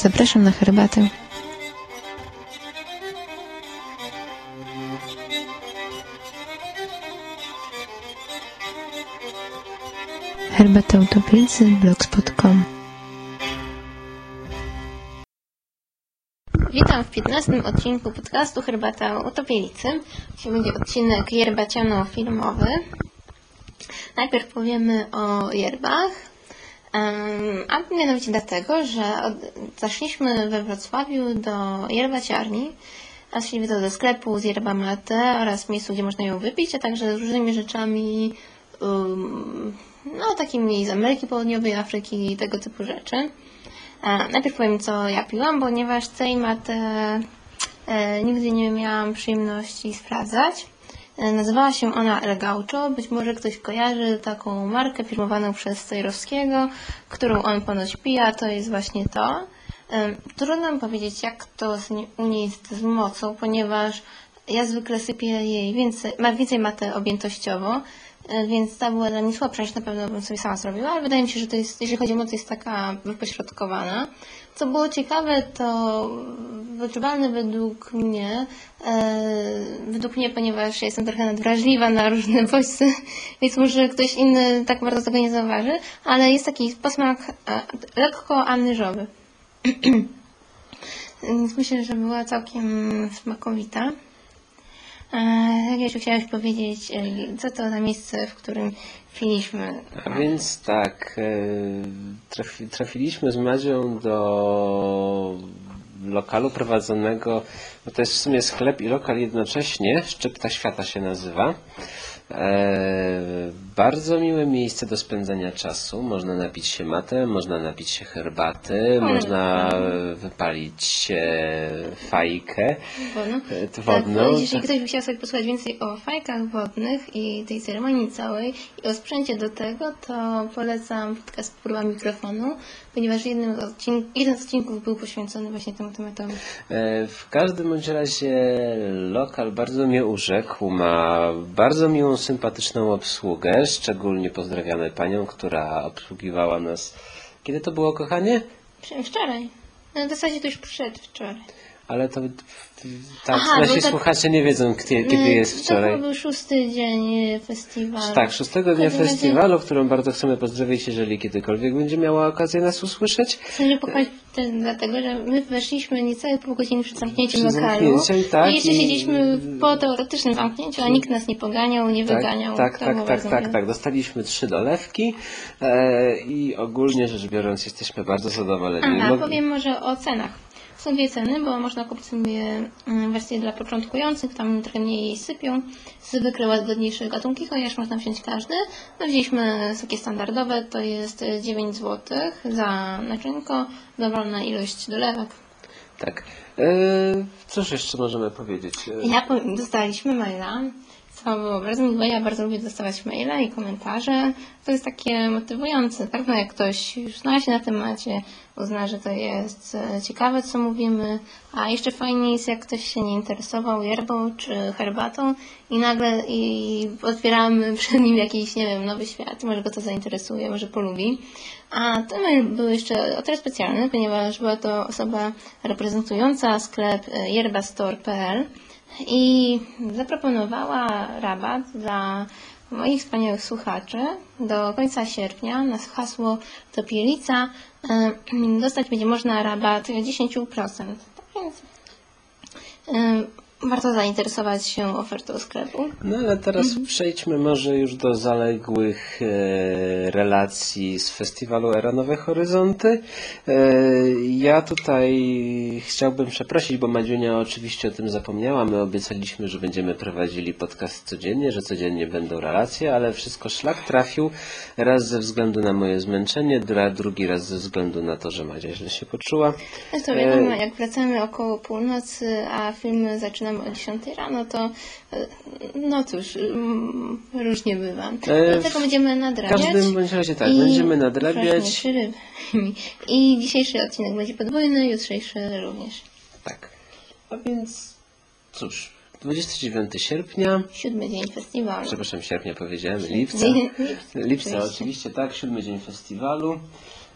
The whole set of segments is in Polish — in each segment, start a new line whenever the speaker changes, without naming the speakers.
Zapraszam na herbatę. Herbata Utopicy blogspot.com
Witam w 15 odcinku podcastu Herbata Utopielicy. Dzisiaj będzie odcinek jerbaciano-filmowy. Najpierw powiemy o yerbach, em, a mianowicie dlatego, że od, zaszliśmy we Wrocławiu do yerbaciarni, a czyli to do sklepu z yerba mate oraz miejscu, gdzie można ją wypić, a także z różnymi rzeczami, um, no takimi z Ameryki Południowej, Afryki i tego typu rzeczy. E, najpierw powiem, co ja piłam, ponieważ tej matę e, nigdy nie miałam przyjemności sprawdzać. E, nazywała się ona El Gaucho. Być może ktoś kojarzy taką markę firmowaną przez Stojrowskiego, którą on ponoć pija. To jest właśnie to. E, trudno mi powiedzieć, jak to u niej jest z mocą, ponieważ ja zwykle sypię jej więcej, ma więcej matę objętościowo, e, więc ta była dla mnie słabsza niż na pewno bym sobie sama zrobiła, ale wydaje mi się, że to jest, jeżeli chodzi o moc, jest taka wypośrodkowana. Co było ciekawe, to wyczuwalne według mnie, e, według mnie, ponieważ ja jestem trochę nadwrażliwa na różne bodźce, więc może ktoś inny tak bardzo tego nie zauważy, ale jest taki posmak e, lekko anyżowy. Więc myślę, że była całkiem smakowita. E, Jak jeszcze chciałaś powiedzieć, co to za miejsce, w którym
A więc tak, e, trafi, trafiliśmy z Madzią do lokalu prowadzonego, bo to jest w sumie sklep i lokal jednocześnie, Szczypta Świata się nazywa. E, bardzo miłe miejsce do spędzania czasu. Można napić się matę, można napić się herbaty, można wypalić e, fajkę
Wodną.
e,
Tak,
wodną.
jeżeli ktoś by chciał sobie posłuchać więcej o fajkach wodnych i tej ceremonii całej i o sprzęcie do tego, to polecam podcast Próba Mikrofonu, ponieważ jednym z odcink- jeden z odcinków był poświęcony właśnie temu tematowi.
E, W każdym bądź razie lokal bardzo mnie urzekł, ma bardzo miłą, sympatyczną obsługę. Szczególnie pozdrawiamy panią, która obsługiwała nas. Kiedy to było, kochanie?
Wczoraj. No, w zasadzie to już przedwczoraj.
Ale to tak,
Aha,
nasi
tak-
słuchacze nie wiedzą, kiedy, kiedy jest
To
wczoraj.
chyba był szósty dzień e, festiwalu.
Tak, szóstego dnia
W każdym razie-
festiwalu, którą bardzo chcemy pozdrowić, jeżeli kiedykolwiek będzie miała okazję nas usłyszeć.
Chcę pochwalić ten, dlatego, że my weszliśmy niecałe pół godziny przed zamknięciem
Przed
lokalu.
tak,
I jeszcze
i-
siedzieliśmy po teoretycznym zamknięciu, a nikt nas nie poganiał, nie wyganiał.
Tak,
To
tak,
było
tak,
bardzo
tak,
miłe.
tak. Dostaliśmy trzy dolewki e, i ogólnie rzecz biorąc jesteśmy bardzo zadowoleni.
Aha,
Mog-
powiem może o cenach. Są dwie ceny, bo można kupić sobie mm, wersję dla początkujących, tam trochę mniej jej sypią. Zwykle łagodniejsze gatunki, chociaż można wziąć każdy. No wzięliśmy takie standardowe, to jest e, 9 zł za naczynko, dowolna ilość dolewek.
Tak. E, cóż jeszcze możemy powiedzieć? E,
Ja po- dostaliśmy maila, co było bardzo miłe. Ja bardzo lubię dostawać maile i komentarze. To jest takie motywujące. Tak, no jak ktoś już zna się na temacie, uzna, że to jest e, ciekawe, co mówimy, a jeszcze fajniej jest, jak ktoś się nie interesował yerbą czy herbatą i nagle i otwieramy przed nim jakiś, nie wiem, nowy świat, może go to zainteresuje, może polubi. A ten mail był jeszcze o tyle specjalny, ponieważ była to osoba reprezentująca sklep e, yerbastore.pl i zaproponowała rabat dla moich wspaniałych słuchaczy do końca sierpnia na hasło Topielica dostać będzie można rabat 10%. Tak więc warto zainteresować się ofertą sklepu.
No ale teraz
Mhm.
przejdźmy może już do zaległych e, relacji z festiwalu Era Nowe Horyzonty. E, ja tutaj chciałbym przeprosić, bo Madziunia oczywiście o tym zapomniała. My obiecaliśmy, że będziemy prowadzili podcast codziennie, że codziennie będą relacje, ale wszystko szlak trafił. Raz ze względu na moje zmęczenie, drugi raz ze względu na to, że Madzia źle się poczuła.
No to wiadomo, jak wracamy około północy, a filmy o 10 rano, to e, no cóż, różnie bywa.
E,
Dlatego będziemy
W
nadrabiać.
każdym bądź razie tak, będziemy nadrabiać.
I dzisiejszy odcinek będzie podwójny, jutrzejszy również.
Tak. A więc cóż, 29 sierpnia,
Siódmy dzień festiwalu.
przepraszam, sierpnia powiedziałem, lipca.
Lipca,
Lipca,
oczywiście.
oczywiście, tak, siódmy dzień festiwalu.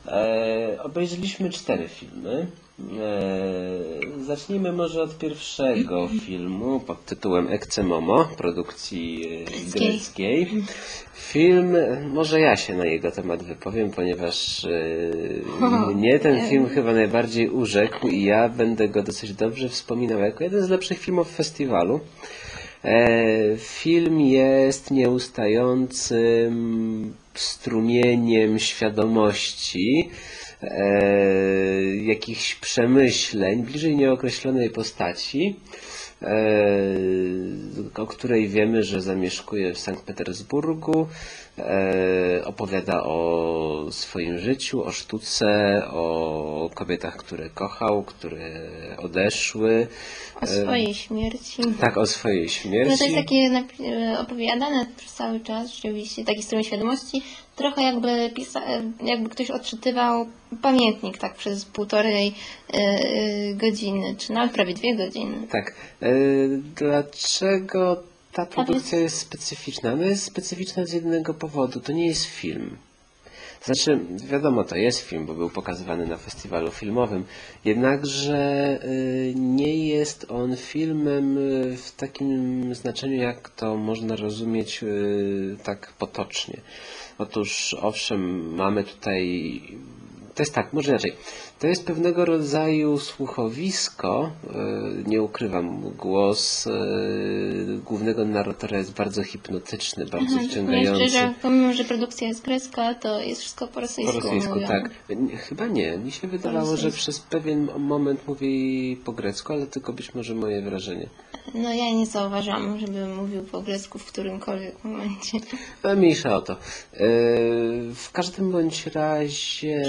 E, obejrzeliśmy cztery filmy. E, zacznijmy może od pierwszego filmu pod tytułem Ecce Momo, produkcji e, greckiej. Film, może ja się na jego temat wypowiem, ponieważ e, mnie ten film chyba najbardziej urzekł i ja będę go dosyć dobrze wspominał jako jeden z lepszych filmów festiwalu. E, Film jest nieustającym strumieniem świadomości, e, jakichś przemyśleń, bliżej nieokreślonej postaci, e, o której wiemy, że zamieszkuje w Sankt Petersburgu, opowiada o swoim życiu, o sztuce, o kobietach, które kochał, które odeszły.
O swojej śmierci.
Tak, o swojej
No
śmierci.
to jest takie e, opowiadane przez cały czas, rzeczywiście, taki strumień świadomości, trochę jakby, pisa- e, jakby ktoś odczytywał pamiętnik tak przez półtorej e, e, godziny, czy nawet prawie dwie godziny.
Tak. E, Dlaczego ta produkcja jest specyficzna? No jest specyficzna z jednego powodu. To nie jest film. Znaczy, wiadomo, to jest film, bo był pokazywany na festiwalu filmowym, jednakże y, nie jest on filmem y, w takim znaczeniu, jak to można rozumieć y, tak potocznie. Otóż, owszem, mamy tutaj to jest tak, może inaczej. To jest pewnego rodzaju słuchowisko. e, Nie ukrywam, głos e, głównego narratora jest bardzo hipnotyczny, bardzo
Jeszcze,
wciągający.
że pomimo, że produkcja jest grecka, to jest wszystko po rosyjsku.
Po rosyjsku,
mówione.
tak. Chyba nie. Mi się wydawało, że przez pewien moment mówi po grecku, ale tylko być może moje wrażenie.
No ja nie zauważam, żeby mówił po grecku w którymkolwiek momencie.
No, mniejsza o to. W każdym bądź razie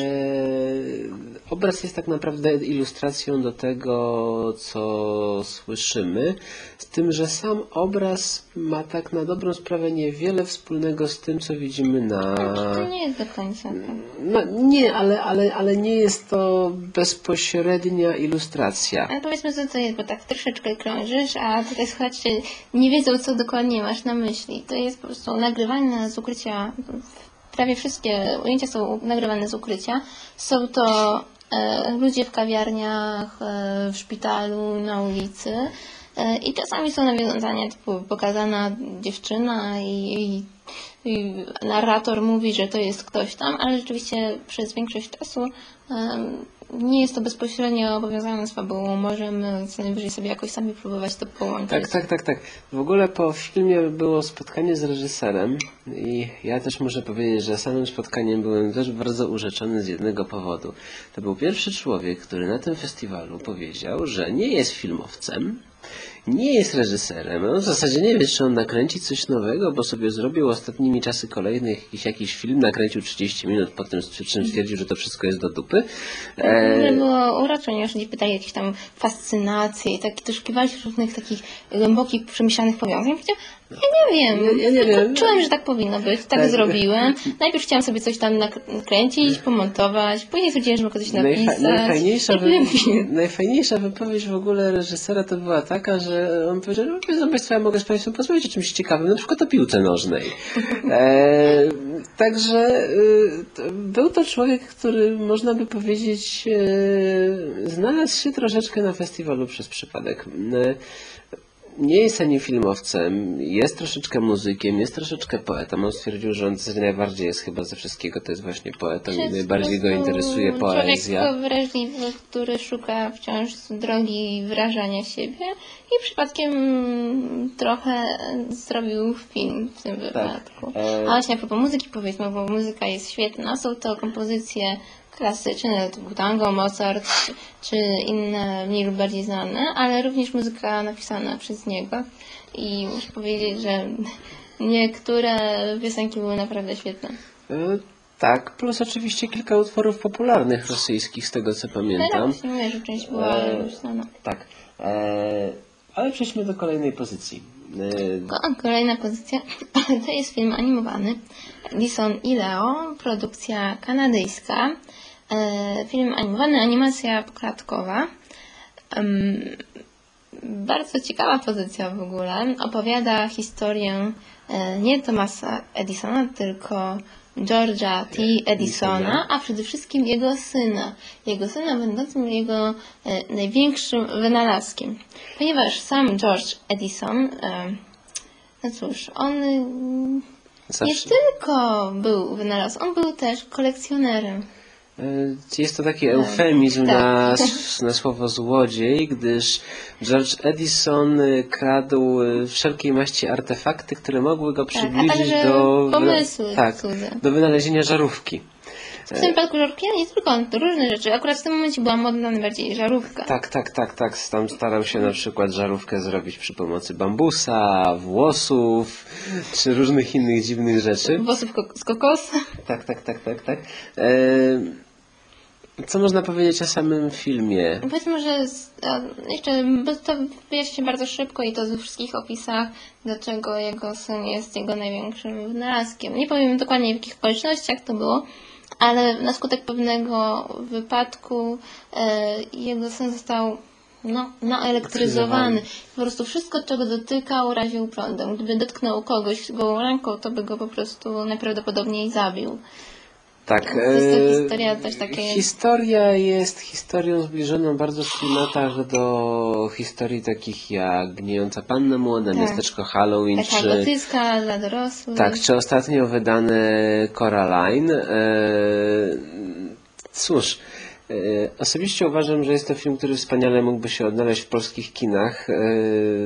obraz jest tak naprawdę ilustracją do tego, co słyszymy, z tym, że sam obraz ma tak na dobrą sprawę niewiele wspólnego z tym, co widzimy na...
To nie jest do końca tak.
No, nie, ale, ale, ale nie jest to bezpośrednia ilustracja.
Ale powiedzmy, co to jest, bo tak troszeczkę krążysz, a tutaj słuchacze nie wiedzą, co dokładnie masz na myśli. To jest po prostu nagrywane z ukrycia. Prawie wszystkie ujęcia są nagrywane z ukrycia. Są to ludzie w kawiarniach, e, w szpitalu, na ulicy. E, I czasami są nawiązania, typu pokazana dziewczyna i, i, i narrator mówi, że to jest ktoś tam, ale rzeczywiście przez większość czasu nie jest to bezpośrednio powiązane z fabułą. Możemy co najwyżej sobie jakoś sami próbować to połączyć.
Tak, tak, tak, tak. W ogóle po filmie było spotkanie z reżyserem i ja też muszę powiedzieć, że samym spotkaniem byłem też bardzo urzeczony z jednego powodu. To był pierwszy człowiek, który na tym festiwalu powiedział, że nie jest filmowcem, nie jest reżyserem. On w zasadzie nie wie, czy on nakręci coś nowego, bo sobie zrobił ostatnimi czasy kolejnych jakiś, jakiś film, nakręcił 30 minut, potem przy czym stwierdził, że to wszystko jest do dupy.
E... było urocze, ponieważ ludzie pytali jakieś tam fascynacje i takie doszukiwali się różnych takich głębokich, przemyślanych powiązań. Ja nie wiem.
Ja- ja nie wiem.
Czułem, że tak powinno być. Tak,
Tak.
zrobiłem. Najpierw chciałam sobie coś tam nakręcić, pomontować. Później stwierdziłem, że mogę coś napisać.
Najfa- najfajniejsza, wy- najfajniejsza wypowiedź w ogóle reżysera to była taka, że on powiedział, no wiedzą Państwo, ja mogę z Państwem porozmawiać o czymś ciekawym, na przykład o piłce nożnej. E, także to był to człowiek, który można by powiedzieć e, znalazł się troszeczkę na festiwalu przez przypadek. Nie jest ani filmowcem, jest troszeczkę muzykiem, jest troszeczkę poetą. On stwierdził, że on najbardziej jest chyba ze wszystkiego, to jest właśnie poetą i najbardziej go interesuje poezja.
Człowiek wrażliwy, który szuka wciąż drogi wyrażania siebie i przypadkiem trochę zrobił film w tym wypadku.
E,
A właśnie a propos muzyki powiedzmy, bo muzyka jest świetna. Są to kompozycje klasyczne, typu tango, Mozart, czy, inne mniej lub bardziej znane, ale również muzyka napisana przez niego. I muszę powiedzieć, że niektóre piosenki były naprawdę świetne.
E, Tak, plus oczywiście kilka utworów popularnych rosyjskich, z tego co
No
pamiętam.
właśnie mówię, że część była
E,
już znana.
Tak. E, ale przejdźmy do kolejnej pozycji.
O, kolejna pozycja to jest film animowany Lison i Leo, produkcja kanadyjska. E, Film animowany, animacja poklatkowa. Em, Bardzo ciekawa pozycja w ogóle. Opowiada historię e, nie Thomasa Edisona, tylko George'a T. Edisona, a przede wszystkim jego syna. Jego syna będącym jego e, największym wynalazkiem. Ponieważ sam George Edison, e, no cóż, on y, nie tylko był wynalazcą, on był też kolekcjonerem.
E, Jest to taki eufemizm
tak.
na, na słowo złodziej, gdyż George Edison e, kradł e, wszelkiej maści artefakty, które mogły go przybliżyć
Tak,
do,
pomysły
tak,
cudze.
do wynalezienia żarówki.
W tym przypadku żarówki, nie tylko on, to różne rzeczy. Akurat w tym momencie była modna najbardziej żarówka.
Tak, tak, tak, tak. Tam starał się na przykład żarówkę zrobić przy pomocy bambusa, włosów, czy różnych innych dziwnych rzeczy.
Włosów ko- z kokosa.
Tak, tak, tak, tak, tak. E, co można powiedzieć o samym filmie?
Powiedzmy, że z, a, jeszcze to wyjaśni się bardzo szybko i to we wszystkich opisach, dlaczego jego syn jest jego największym wynalazkiem. Nie powiem dokładnie w jakich okolicznościach to było, ale na skutek pewnego wypadku e, jego syn został no, naelektryzowany. Po prostu wszystko, czego dotykał, raził prądem. Gdyby dotknął kogoś gołą ręką, to by go po prostu najprawdopodobniej zabił.
Tak.
To jest
e,
historia też takie-
Historia jest historią zbliżoną bardzo w klimatach do historii takich jak Gnijąca Panna Młoda,
Tak.
Miasteczko Halloween,
Taka
czy...
gotycka dla dorosłych.
Tak, czy ostatnio wydane Coraline. E, cóż, osobiście uważam, że jest to film, który wspaniale mógłby się odnaleźć w polskich kinach. E,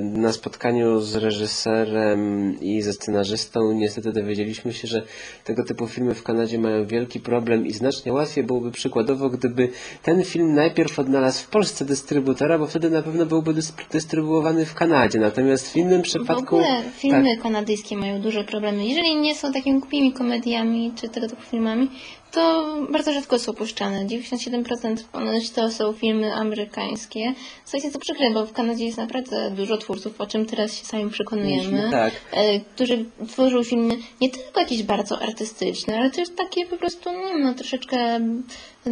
na spotkaniu z reżyserem i ze scenarzystą niestety dowiedzieliśmy się, że tego typu filmy w Kanadzie mają wielki problem i znacznie łatwiej byłoby przykładowo, gdyby ten film najpierw odnalazł w Polsce dystrybutora, bo wtedy na pewno byłby dys- dystrybuowany w Kanadzie. Natomiast w innym
W
przypadku...
ogóle filmy
tak.
kanadyjskie mają duże problemy. Jeżeli nie są takimi głupimi komediami czy tego typu filmami, to bardzo rzadko są puszczane. 97% ponoć to są filmy amerykańskie. Co jest to przykre, bo w Kanadzie jest naprawdę dużo twórców, o czym teraz się sami przekonujemy,
Tak.
e, którzy tworzą filmy nie tylko jakieś bardzo artystyczne, ale też takie po prostu, no, no troszeczkę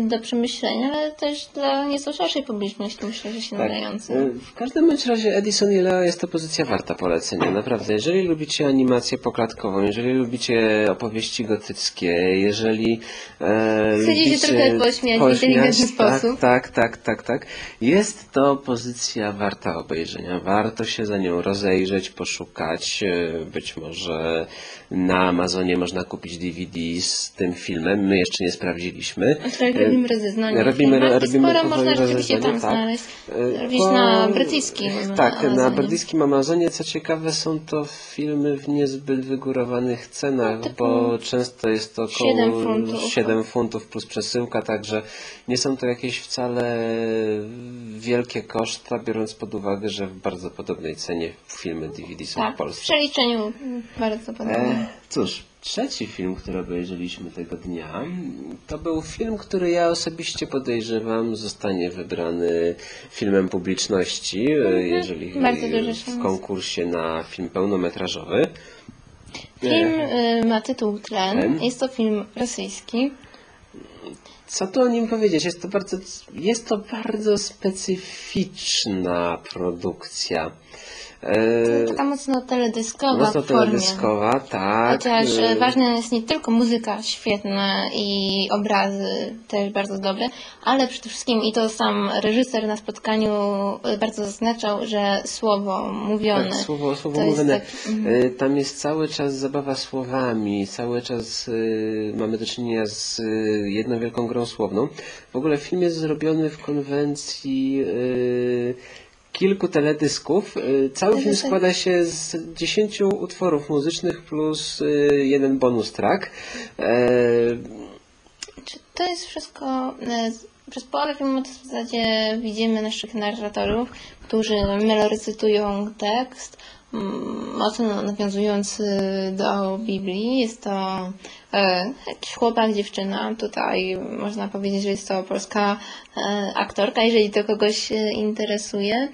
do przemyślenia, ale też dla nieco szerszej publiczności myślę, że się nadające.
Y, W każdym bądź razie Edison i Leo jest to pozycja warta polecenia. Naprawdę, jeżeli lubicie animację poklatkową, jeżeli lubicie opowieści gotyckie, jeżeli e,
Chcecie się
lubicie
trochę pośmiać w inteligentny
tak,
sposób.
Tak, tak, tak, tak. Jest to pozycja warta obejrzenia. Warto się za nią rozejrzeć, poszukać. E, Być może na Amazonie można kupić DVD z tym filmem. My jeszcze nie sprawdziliśmy.
Tutaj robimy rozeznanie.
Robimy, robimy
sporo można rzeczywiście tam
tak.
znaleźć.
E,
Robić
po-
na brytyjskim
Tak, na
Amazonie.
brytyjskim Amazonie. Co ciekawe, są to filmy w niezbyt wygórowanych cenach,
typu
bo często jest to około
7 funtów.
7 funtów plus przesyłka, także nie są to jakieś wcale wielkie koszta, biorąc pod uwagę, że w bardzo podobnej cenie filmy DVD są
Tak,
w
w
Polsce.
przeliczeniu bardzo podobnie.
E, cóż, trzeci film, który obejrzeliśmy tego dnia, to był film, który ja osobiście podejrzewam zostanie wybrany filmem publiczności, e, jeżeli
Mhm. Duże
w konkursie na film pełnometrażowy.
Film y, ma tytuł Tlen.
Tlen.
Jest to film rosyjski.
Co tu o nim powiedzieć? Jest to bardzo, jest to bardzo specyficzna produkcja. E,
Taka mocno teledyskowa
Mocno
w formie.
teledyskowa, tak.
Chociaż
E,
ważna jest nie tylko muzyka świetna i obrazy też bardzo dobre, ale przede wszystkim i to sam reżyser na spotkaniu e, bardzo zaznaczał, że słowo mówione.
Tak, słowo, słowo
to jest
mówione.
tak-.
Y, Tam jest cały czas zabawa słowami, cały czas mamy do czynienia z jedną wielką grą słowną. W ogóle film jest zrobiony w konwencji kilku teledysków. Y, Cały film
Reżyser-
składa się z 10 utworów muzycznych plus y, jeden bonus track. E,
Czy to jest wszystko. e, Przez połowę filmu to w zasadzie widzimy naszych narratorów, którzy melorecytują tekst, mocno nawiązujący do Biblii. Jest to e, jakiś chłopak, dziewczyna. Tutaj można powiedzieć, że jest to polska e, aktorka, jeżeli to kogoś e, interesuje.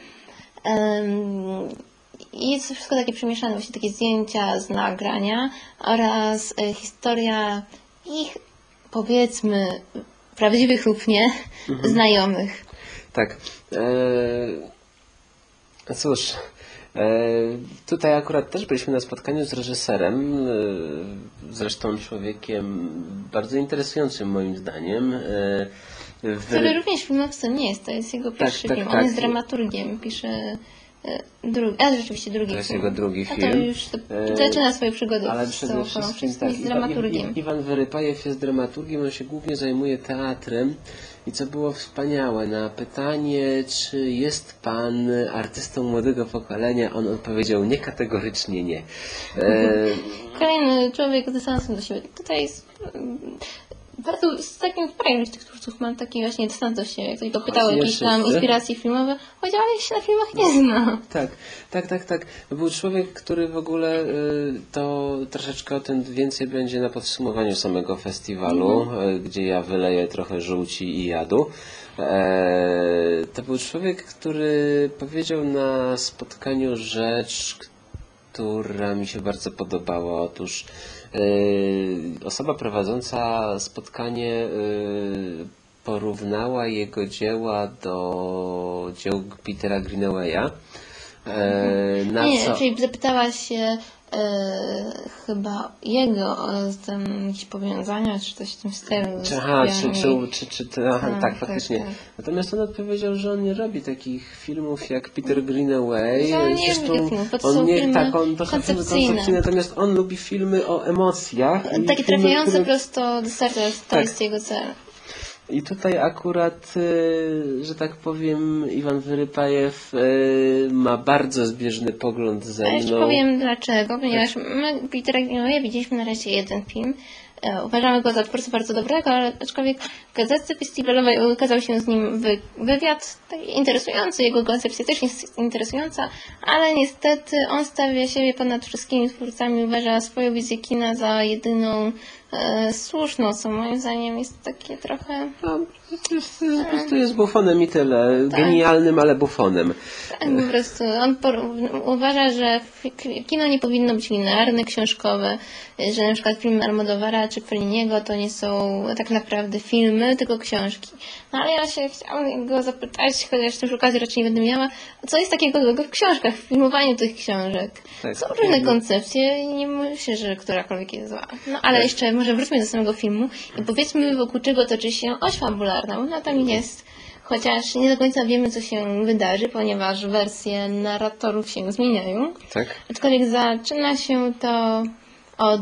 I jest to wszystko takie przemieszane, właśnie takie zdjęcia z nagrania oraz historia ich, powiedzmy, prawdziwych lub nie, znajomych.
Tak. E, cóż, tutaj akurat też byliśmy na spotkaniu z reżyserem, e, zresztą człowiekiem bardzo interesującym moim zdaniem. E, w-
Który również filmowcem nie jest, to jest jego pierwszy
tak,
film.
tak.
On jest dramaturgiem, pisze e, drugi, a rzeczywiście drugi
To jest
film.
jego drugi
A
film.
to już to,
E,
zaczyna swoje przygody
Ale
z
przede wszystkim tak, Iwan,
dramaturgiem.
Iwan, Iwan Wyrypajew jest dramaturgiem, on się głównie zajmuje teatrem i co było wspaniałe, na pytanie, czy jest pan artystą młodego pokolenia, on odpowiedział nie, kategorycznie nie. E,
Kolejny człowiek z dystansem do siebie. Tutaj bardzo z takim fajnych tych twórców mam taki właśnie dystans do siebie. Jak ktoś go pytał jakieś tam inspiracje filmowe, powiedział, ale ja się na filmach nie znam.
Tak, tak, tak, tak. Był człowiek, który w ogóle y, to troszeczkę o tym więcej będzie na podsumowaniu samego festiwalu, y, gdzie ja wyleję trochę żółci i jadu. E, to był człowiek, który powiedział na spotkaniu rzecz, która mi się bardzo podobała. Otóż osoba prowadząca spotkanie y, porównała jego dzieła do dzieł Petera Greenawaya. E, na
nie,
co?
czyli zapytałaś się chyba jego o tam jakieś powiązania, czy coś w tym stylu. Z
aha, czy, czy, czy, czy, czy aha,
Tak,
tak,
tak,
faktycznie.
tak.
Natomiast on odpowiedział, że on nie robi takich filmów jak Peter Greenaway.
Nie
Zresztą
lubi filmów, bo to
on
są
nie,
filmy
tak, on to są filmy
koncepcyjne.
koncepcyjne, natomiast on lubi filmy o emocjach.
Takie
filmy,
trafiające
które-
prosto do serca, to
Tak.
jest jego cel.
I tutaj akurat, e, że tak powiem, Iwan Wyrypajew e, ma bardzo zbieżny pogląd ze mną.
jeszcze powiem dlaczego, ponieważ my Petera Greenawaya widzieliśmy na razie jeden film. E, Uważamy go za twórcę bardzo dobrego, ale aczkolwiek w gazetce festiwalowej ukazał się z nim wy, wywiad taki interesujący, jego koncepcja też jest interesująca, ale niestety on stawia siebie ponad wszystkimi twórcami, uważa swoją wizję kina za jedyną e, słuszną, co moim zdaniem jest takie trochę...
No, po prostu jest bufonem i tyle.
Tak.
Genialnym, ale bufonem.
Tak, po prostu on uważa, że kino nie powinno być linearne, książkowe, że na przykład filmy Almodovara czy Felliniego to nie są tak naprawdę filmy, tylko książki. No ale ja się chciałam go zapytać, chociaż też okazji raczej nie będę miała, co jest takiego złego w książkach, w filmowaniu tych książek.
Tak.
Są różne koncepcje i nie myślę, że którakolwiek jest zła. No ale
Tak.
jeszcze może wróćmy do samego filmu i powiedzmy wokół czego toczy się oś fabularna. Ona tam jest Chociaż nie do końca wiemy, co się wydarzy, ponieważ wersje narratorów się zmieniają.
Tak?
Aczkolwiek zaczyna się to od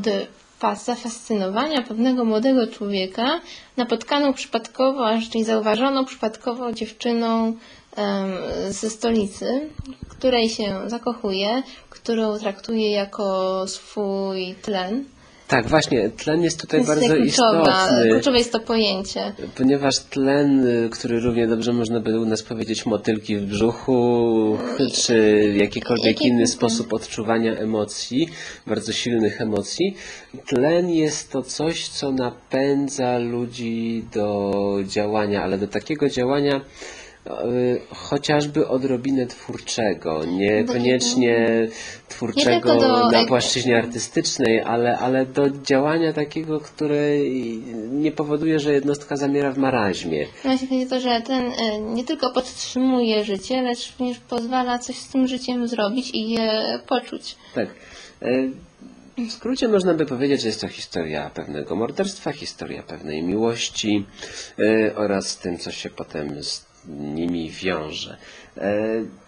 zafascynowania pewnego młodego człowieka napotkaną przypadkowo, a raczej zauważoną przypadkowo dziewczyną em, ze stolicy, której się zakochuje, którą traktuje jako swój tlen.
Tak, właśnie, tlen jest tutaj
Jest
bardzo
kluczowa,
istotny.
kluczowe jest to pojęcie.
Ponieważ tlen, który równie dobrze można by u nas powiedzieć motylki w brzuchu, czy jakikolwiek
Jakie-
inny sposób odczuwania emocji, bardzo silnych emocji, tlen jest to coś, co napędza ludzi do działania, ale do takiego działania chociażby odrobinę twórczego, niekoniecznie twórczego
tylko do-
na płaszczyźnie artystycznej, ale, ale do działania takiego, które nie powoduje, że jednostka zamiera w maraźmie.
Właśnie chodzi o to, że ten e, nie tylko podtrzymuje życie, lecz również pozwala coś z tym życiem zrobić i je poczuć.
Tak. E, W skrócie można by powiedzieć, że jest to historia pewnego morderstwa, historia pewnej miłości e, oraz tym, co się potem z nimi wiąże. E,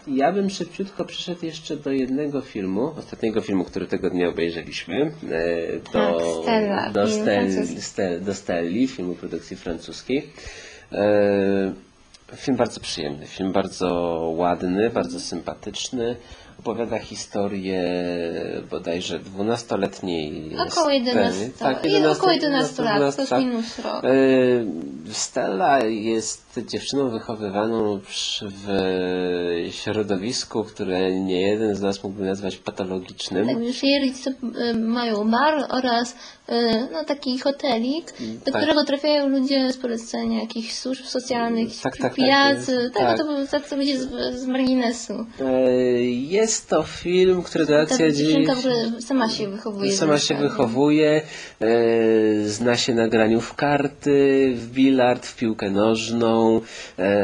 Ja bym szybciutko przyszedł jeszcze do jednego filmu, ostatniego filmu, który tego dnia obejrzeliśmy. e, Do,
Tak, Stella,
do. Stel, do Stelli, filmu produkcji francuskiej. E, Film bardzo przyjemny, film bardzo ładny, bardzo sympatyczny. Opowiada historię bodajże dwunastoletniej
Około 11,
Steli. Tak,
i około 11 lat,
12,
plus
tak.
minus rok.
E, Stella jest dziewczyną wychowywaną w środowisku, które nie jeden z nas mógłby nazwać patologicznym.
Tak, już jej rodzice mają bar oraz e, no, taki hotelik, do
tak.
którego trafiają ludzie z polecenia jakichś służb socjalnych,
Tak, tak, tak,
pijacy,
jest-
tak,
tak.
to, tak to będzie z, z marginesu.
E, Jest to film, który do
Ta
akcji
dziewczynka w ogóle sama się wychowuje.
Sama się wychowuje, e, zna się na graniu w karty, w bilard, w piłkę nożną. E,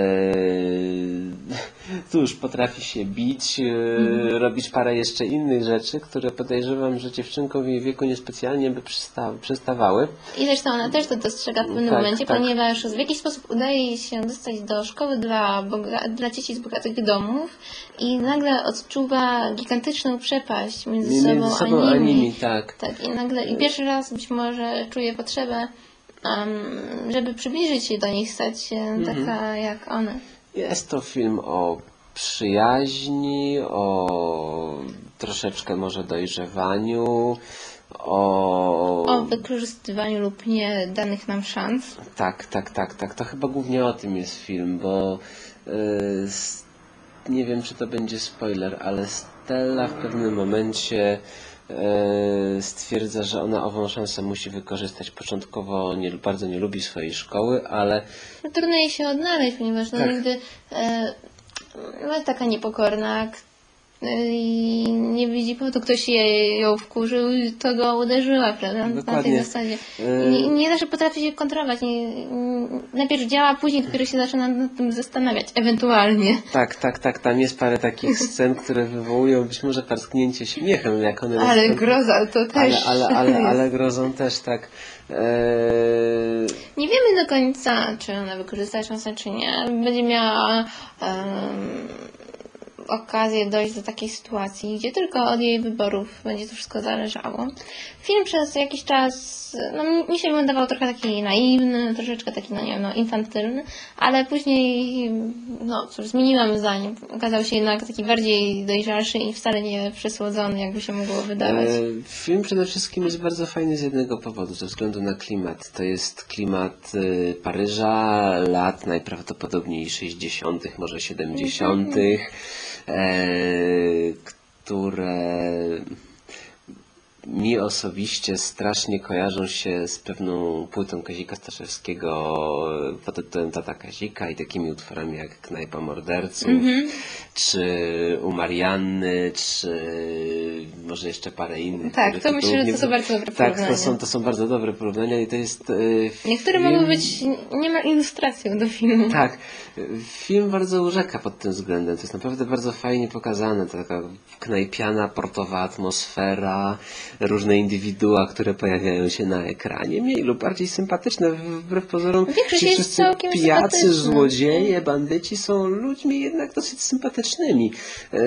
cóż, potrafi się bić, e, robić parę jeszcze innych rzeczy, które podejrzewam, że dziewczynkom w jej wieku niespecjalnie by przysta- przystawały.
I zresztą ona też to dostrzega w pewnym
Tak,
momencie,
tak.
ponieważ w jakiś sposób udaje jej się dostać do szkoły dla, dla dzieci z bogatych domów i nagle odczuwa gigantyczną przepaść między,
Między
sobą,
sobą
a
a
nimi.
nimi, tak.
Tak, i nagle i pierwszy raz być może czuje potrzebę, em, żeby przybliżyć się do nich, stać się
Mhm.
taka jak one.
Jest to film o przyjaźni, o troszeczkę może dojrzewaniu, o...
O wykorzystywaniu lub nie danych nam szans.
Tak, tak, tak, tak. To chyba głównie o tym jest film, bo y, s- nie wiem, czy to będzie spoiler, ale Stella w pewnym momencie stwierdza, że ona ową szansę musi wykorzystać. Początkowo nie, bardzo nie lubi swojej szkoły, ale
No, trudno jej się odnaleźć, ponieważ no,
Tak.
nigdy e, no, jest taka niepokorna i nie widzi powodu, ktoś jej, ją wkurzył i to go uderzyła, prawda? Na tej
Dokładnie.
zasadzie.
E,
Nie, nie zawsze potrafi się kontrolować. Nie, najpierw działa, później dopiero się zaczyna nad tym zastanawiać, ewentualnie.
tak, tak, tak, tam jest parę takich scen, które wywołują być może parsknięcie śmiechem, jak one
Ale
następ-
groza to
ale,
też
ale, ale,
jest.
ale grozą też tak. Eee,
Nie wiemy do końca, czy ona wykorzysta szansę, czy nie. Będzie miała okazję dojść do takiej sytuacji, gdzie tylko od jej wyborów będzie to wszystko zależało. Film przez jakiś czas, no mi- się wydawał trochę taki naiwny, troszeczkę taki, no nie wiem, no infantylny, ale później, no cóż, zmieniłam zdanie. Okazał się jednak taki bardziej dojrzalszy i wcale nie przesłodzony, jakby się mogło wydawać.
E, Film przede wszystkim jest bardzo fajny z jednego powodu, ze względu na klimat. To jest klimat e, Paryża, lat najprawdopodobniej 60., może 70., e, które mi osobiście strasznie kojarzą się z pewną płytą Kazika Staszewskiego pod tytułem Tata Kazika i takimi utworami jak Knajpa Morderców, czy u Marianny, czy może jeszcze parę innych.
Tak, to myślę, że to są bardzo dobre
Tak, to
porównania.
są, to są bardzo dobre porównania i to jest... e,
Niektóre
film-
mogą być niemal ilustracją do filmu.
tak, film bardzo urzeka pod tym względem. To jest naprawdę bardzo fajnie pokazane. To taka knajpiana, portowa atmosfera, różne indywidua, które pojawiają się na ekranie, mniej lub bardziej sympatyczne. Wbrew pozorom,
Większość jest
wszyscy
całkiem
pijacy, złodzieje, bandyci są ludźmi jednak dosyć sympatycznymi. E,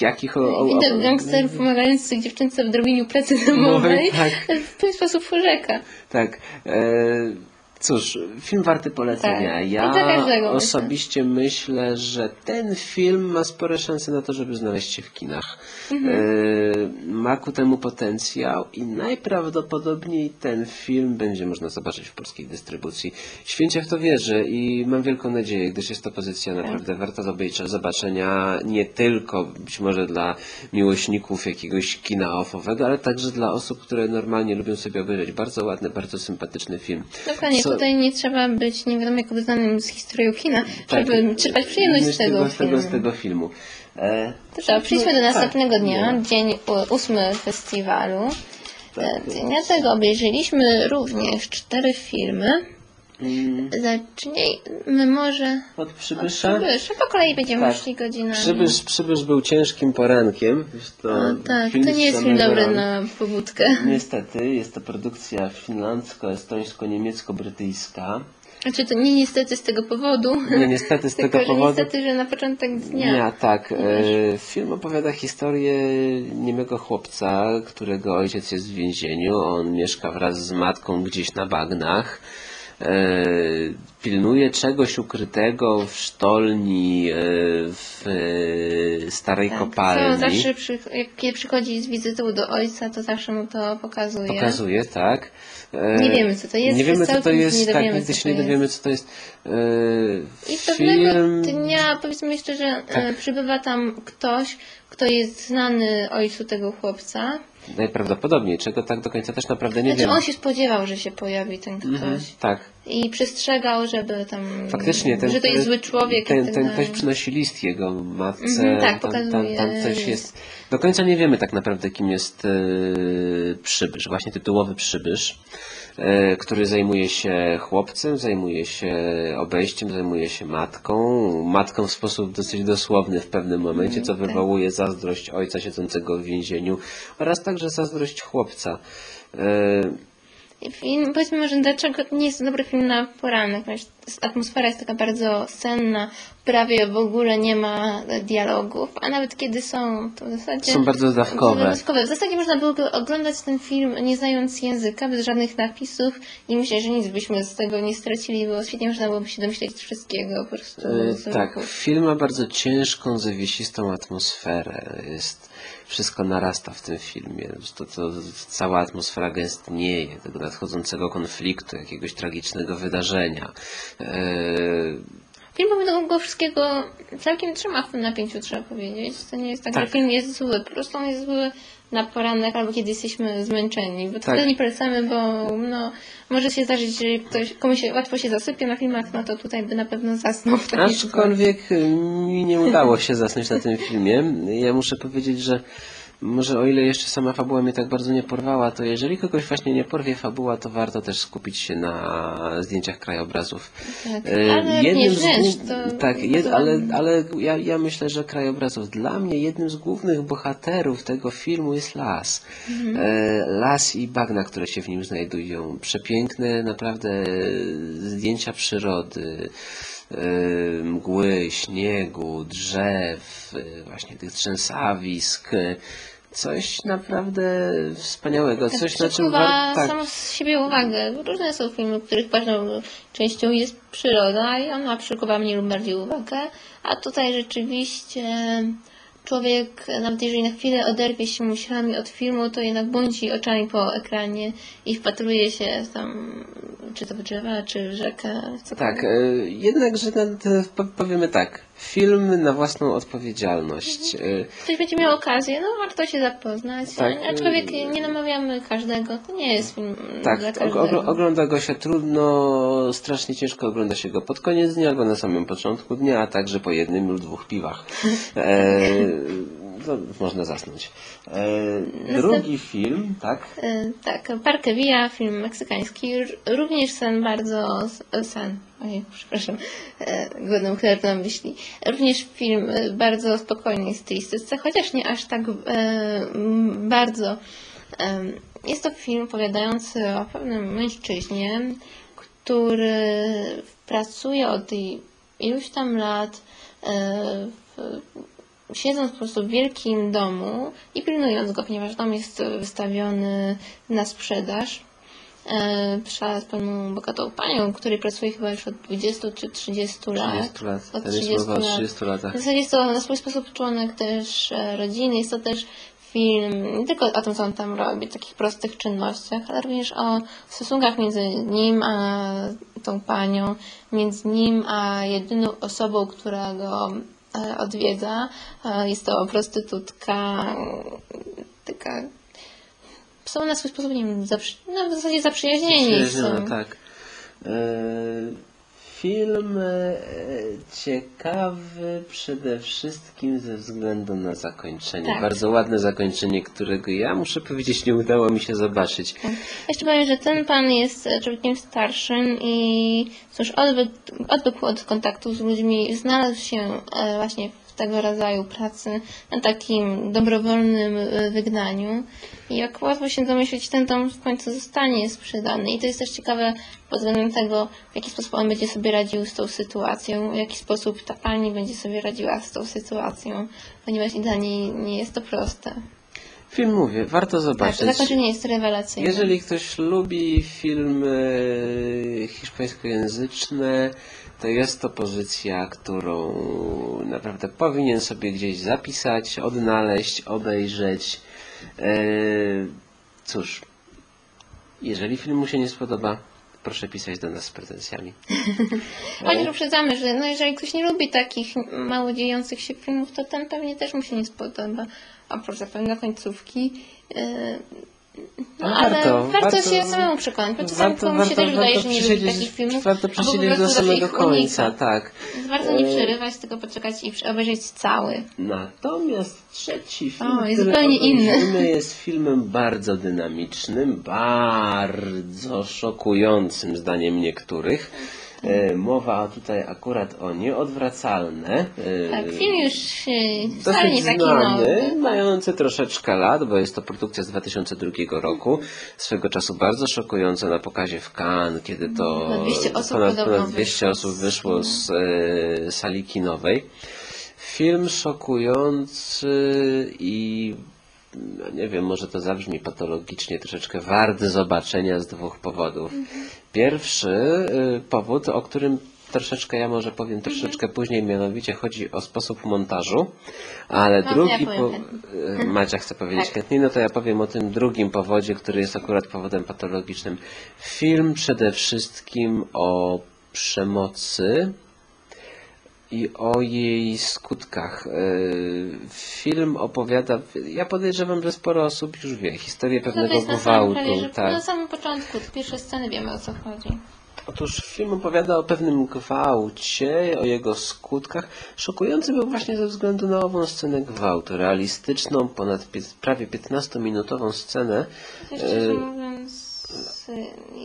jakich o, o, o,
gangsterów pomagających dziewczynce w drobieniu pracy domowej
tak.
w ten sposób urzeka.
Tak. E, cóż, film warty polecenia.
Tak.
Ja osobiście myślę, że ten film ma spore szanse na to, żeby znaleźć się w kinach.
Mhm.
E, ma ku temu potencjał i najprawdopodobniej ten film będzie można zobaczyć w polskiej dystrybucji. Święcie w to wierzę i mam wielką nadzieję, gdyż jest to pozycja
Tak.
naprawdę warta zobaczenia- zobaczenia nie tylko być może dla miłośników jakiegoś kina offowego, ale także dla osób, które normalnie lubią sobie obejrzeć bardzo ładny, bardzo sympatyczny film.
Dokładnie, Tutaj nie trzeba być nie wiadomo jak obeznanym z historią kina,
Tak.
żeby czerpać przyjemność z tego
z tego,
filmu.
z tego filmu. E,
Dobrze, przejdźmy do
tak,
następnego dnia,
no.
dzień ósmy festiwalu.
Tak,
E,
więc-
Dnia tego obejrzeliśmy również cztery filmy.
Mm,
Zacznijmy może
Od
od
przybysza?
Przybysza. Po kolei będziemy
Tak.
szli godzinami.
Przybysz, przybysz był ciężkim porankiem. To
O, tak, to nie jest film dobry na pobudkę.
Niestety, jest to produkcja finlandzko-estońsko-niemiecko-brytyjska.
Znaczy to nie niestety z tego powodu.
Nie, niestety z
Tylko,
tego
że
powodu.
niestety, że na początek dnia.
Dnia, tak. E, film opowiada historię niemego chłopca, którego ojciec jest w więzieniu. On mieszka wraz z matką gdzieś na bagnach. E, pilnuje czegoś ukrytego w sztolni e, w e, starej
Tak,
kopalni.
Zawsze, przy, jak przychodzi z wizytą do ojca, to zawsze mu to pokazuje.
Pokazuje, tak.
Nie wiemy, co to jest,
Nie wiemy, co to jest,
nie
tak, nigdy się nie dowiemy, co to jest.
I pewnego dnia, powiedzmy jeszcze, że
Tak.
przybywa tam ktoś, kto jest znany ojcu tego chłopca.
Najprawdopodobniej, czego tak do końca też naprawdę nie
Znaczy
wiemy.
on się spodziewał, że się pojawi ten ktoś.
Mhm, tak.
I przestrzegał, żeby tam...
Faktycznie, ten,
że to jest zły człowiek.
ten,
tak
ten ktoś przynosi list jego matce.
Mhm, tak,
tam, tam,
pokazuje
tam coś jest. Do końca nie wiemy tak naprawdę, kim jest e, przybysz, właśnie tytułowy przybysz. E, który zajmuje się chłopcem, zajmuje się obejściem, zajmuje się matką. Matką w sposób dosyć dosłowny w pewnym momencie, co wywołuje zazdrość ojca siedzącego w więzieniu oraz także zazdrość chłopca.
Film, powiedzmy może, dlaczego nie jest to dobry film na poranek. Ponieważ Atmosfera jest taka bardzo senna, prawie w ogóle nie ma dialogów, a nawet kiedy są, to w zasadzie...
Są bardzo dawkowe.
dawkowe. W zasadzie można byłoby oglądać ten film nie znając języka, bez żadnych napisów i myślę, że nic byśmy z tego nie stracili, bo świetnie można byłoby się domyśleć wszystkiego po prostu. Z
Tak, film ma bardzo ciężką, zawiesistą atmosferę. Jest, wszystko narasta w tym filmie. To, to, cała atmosfera gęstnieje, tego nadchodzącego konfliktu, jakiegoś tragicznego wydarzenia. E,
Film pomimo tego wszystkiego całkiem trzyma w tym napięciu, trzeba powiedzieć. To nie jest tak,
Tak.
że film jest zły. Po prostu on jest zły na poranek albo kiedy jesteśmy zmęczeni. Bo to
Tak.
wtedy nie polecamy, bo no, może się zdarzyć, że ktoś, komuś się łatwo się zasypie na filmach, no to tutaj by na pewno zasnął w.
Aczkolwiek mi nie udało się zasnąć na tym filmie. Ja muszę powiedzieć, że może o ile jeszcze sama fabuła mnie tak bardzo nie porwała, to jeżeli kogoś właśnie nie porwie fabuła, to warto też skupić się na zdjęciach krajobrazów.
Tak,
E,
ale
jednym
nie
z głów-
to
tak, jed, ale, ale ja, ja myślę, że krajobrazów dla mnie jednym z głównych bohaterów tego filmu jest las.
Mhm.
E, las i bagna, które się w nim znajdują. Przepiękne naprawdę zdjęcia przyrody. E, Mgły, śniegu, drzew, e, właśnie tych trzęsawisk. e, Coś naprawdę wspaniałego,
Tak,
coś na czym warto. Tak,
samo z siebie uwagę. Różne są filmy, w których ważną częścią jest przyroda i ona przykuwa mniej lub bardziej uwagę, a tutaj rzeczywiście człowiek, nawet jeżeli na chwilę oderwie się myślami od filmu, to jednak błądzi oczami po ekranie i wpatruje się tam, czy to drzewa, czy w rzekę. cokolwiek.
Tak, e, jednakże po- powiemy tak. Film na własną odpowiedzialność. E,
Ktoś będzie miał okazję, no warto się zapoznać.
Tak,
Aczkolwiek nie namawiamy każdego, to nie jest film
Tak,
dla każdego.
ogl- ogląda go się trudno, strasznie ciężko ogląda się go pod koniec dnia albo na samym początku dnia, a także po jednym lub dwóch piwach. E, to można zasnąć. E, drugi film, tak?
E, Tak, Parque Villa, film meksykański, również sen bardzo, sen, ojej, przepraszam, e, głodną chleb na myśli, również film e, bardzo spokojny w stylistyce, chociaż nie aż tak e, bardzo. Em, Jest to film opowiadający o pewnym mężczyźnie, który pracuje od iluś tam lat e, w siedząc po prostu w wielkim domu i pilnując go, ponieważ dom jest wystawiony na sprzedaż e, przez pewną bogatą panią, której pracuje chyba już od 20 czy 30 lat.
30 lat.
Od
Ten jest
30
mowa o
lat.
30 latach.
W zasadzie jest to na swój sposób członek też e, rodziny, jest to też film nie tylko o tym, co on tam robi, takich prostych czynnościach, ale również o stosunkach między nim a tą panią, między nim a jedyną osobą, która go odwiedza. E, Jest to prostytutka, taka są na swój sposób, nie wiem, zaprzy... no, w zasadzie zaprzyjaźnieni
Przyjaźnione,
są.
tak. Film e, ciekawy przede wszystkim ze względu na zakończenie.
Tak.
Bardzo ładne zakończenie, którego ja muszę powiedzieć nie udało mi się zobaczyć.
Jeszcze powiem, że ten pan jest e, człowiekiem starszym i cóż, odwyk, odwykł od kontaktu z ludźmi, znalazł się e, właśnie w tego rodzaju pracy na takim dobrowolnym e, wygnaniu. I jak łatwo się domyślić, ten dom w końcu zostanie sprzedany. I to jest też ciekawe pod względem tego, w jaki sposób on będzie sobie radził z tą sytuacją, w jaki sposób ta pani będzie sobie radziła z tą sytuacją, ponieważ i dla niej nie jest to proste.
Film mówię, warto
Tak,
zobaczyć.
zakończenie jest rewelacyjne.
Jeżeli ktoś lubi filmy hiszpańskojęzyczne, to jest to pozycja, którą naprawdę powinien sobie gdzieś zapisać, odnaleźć, obejrzeć. E, Cóż, jeżeli film mu się nie spodoba, proszę pisać do nas z pretensjami.
Choć uprzedzamy, że no jeżeli ktoś nie lubi takich mało dziejących się filmów, to ten pewnie też mu się nie spodoba. Oprócz zapewne końcówki. Yy, No,
Ale
ale
warto,
warto,
warto-
się samemu przekonać, bo czasami
Warto,
komuś się
warto,
też wydaje,
warto
że nie lubi takich filmów,
Warto przesiedzieć do samego końca,
unika.
tak.
Więc warto nie
E,
przerywać, tylko poczekać i obejrzeć cały.
Natomiast trzeci film,
O, jest zupełnie inny.
jest filmem bardzo dynamicznym, bardzo szokującym zdaniem niektórych. E, Mowa tutaj akurat o nieodwracalne. e,
Tak, film już e, wcale
Dosyć
nie taki
znany,
nowy.
mający troszeczkę lat, bo jest to produkcja z 2002 roku. Swego czasu bardzo szokująca na pokazie w Cannes, kiedy to
Ponad 200 osób
ponad, ponad 200
wyszło
osób
z
wyszło z sali kinowej. Film szokujący i no nie wiem, może to zabrzmi patologicznie, troszeczkę wart zobaczenia z dwóch powodów. Pierwszy y, powód, o którym troszeczkę ja może powiem troszeczkę później, mianowicie chodzi o sposób montażu, ale
No,
drugi
ja
po... y, Macia chce powiedzieć
Tak.
chętniej, no to ja powiem o tym drugim powodzie, który jest akurat powodem patologicznym. Film przede wszystkim o przemocy, i o jej skutkach. Yy, Film opowiada, ja podejrzewam, że sporo osób już wie, historię
No
pewnego
na samym,
gwałtu.
że
tak.
na samym początku, z pierwszej sceny wiemy o co chodzi.
Otóż film opowiada o pewnym gwałcie, o jego skutkach. Szokujący był właśnie ze względu na ową scenę gwałtu, realistyczną, ponad prawie 15-minutową scenę.
Mówiąc, y,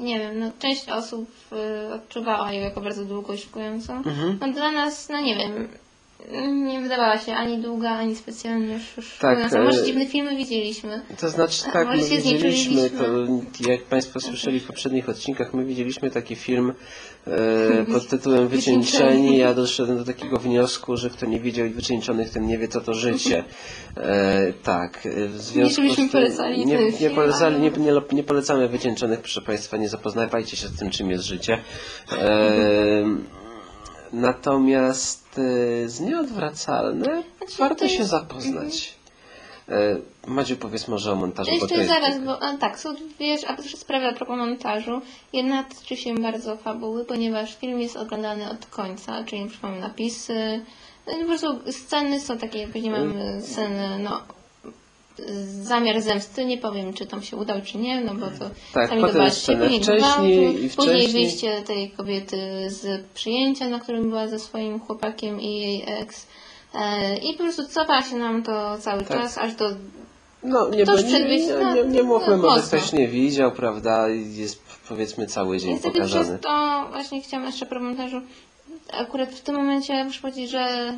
nie wiem, no część osób y, odczuwała ją jako bardzo długą i szokującą.
Mhm.
No dla nas, no nie wiem, nie wydawała się ani długa, ani specjalnie sz-
Tak,
szokująca. Może
e,
dziwne filmy widzieliśmy.
To znaczy tak, my widzieliśmy, to, jak Państwo słyszeli w poprzednich odcinkach, my widzieliśmy taki film e, pod tytułem Wycieńczeni. Ja doszedłem do takiego wniosku, że kto nie widział Wycieńczonych, ten nie wie co to życie. E, tak, e, w związku
żebyśmy
z tym
polecali
nie, nie, polecali, nie, nie, nie polecamy Wycieńczonych, proszę Państwa, nie zapoznawajcie się z tym, czym jest życie. E, Natomiast e, z nieodwracalne
Znaczy,
warto
to
się
jest-
zapoznać. E, Madziu, powiedz może o montażu, bo to
Jeszcze
jest...
zaraz, bo a, tak, są dwie a to sprawy a propos montażu. Jedna tyczy się bardzo fabuły, ponieważ film jest oglądany od końca, czyli mamy napisy. No, i po prostu sceny są takie, później mamy sceny, no zamiar zemsty, nie powiem czy tam się udał czy nie, no bo to
Tak,
sami zobaczcie, później
wcześniej
gwałtu,
i
później wyjście tej kobiety z przyjęcia, na którym była ze swoim chłopakiem i jej ex. E, I po prostu cofa się nam to cały
Tak.
czas, aż do
No, nie,
Tuż
nie, nie, nie, nie mówmy,
no,
może ktoś nie widział, prawda, jest powiedzmy cały dzień
Niestety
pokazany.
przez to właśnie chciałam jeszcze pro montażu. Akurat w tym momencie muszę powiedzieć, że